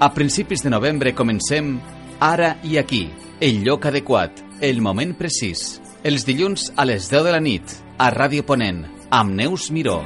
A principis de novembre comencem Ara i Aquí, el lloc adequat, el moment precís. Els dilluns a les 10 de la nit, a Ràdio Ponent, amb Neus Miró.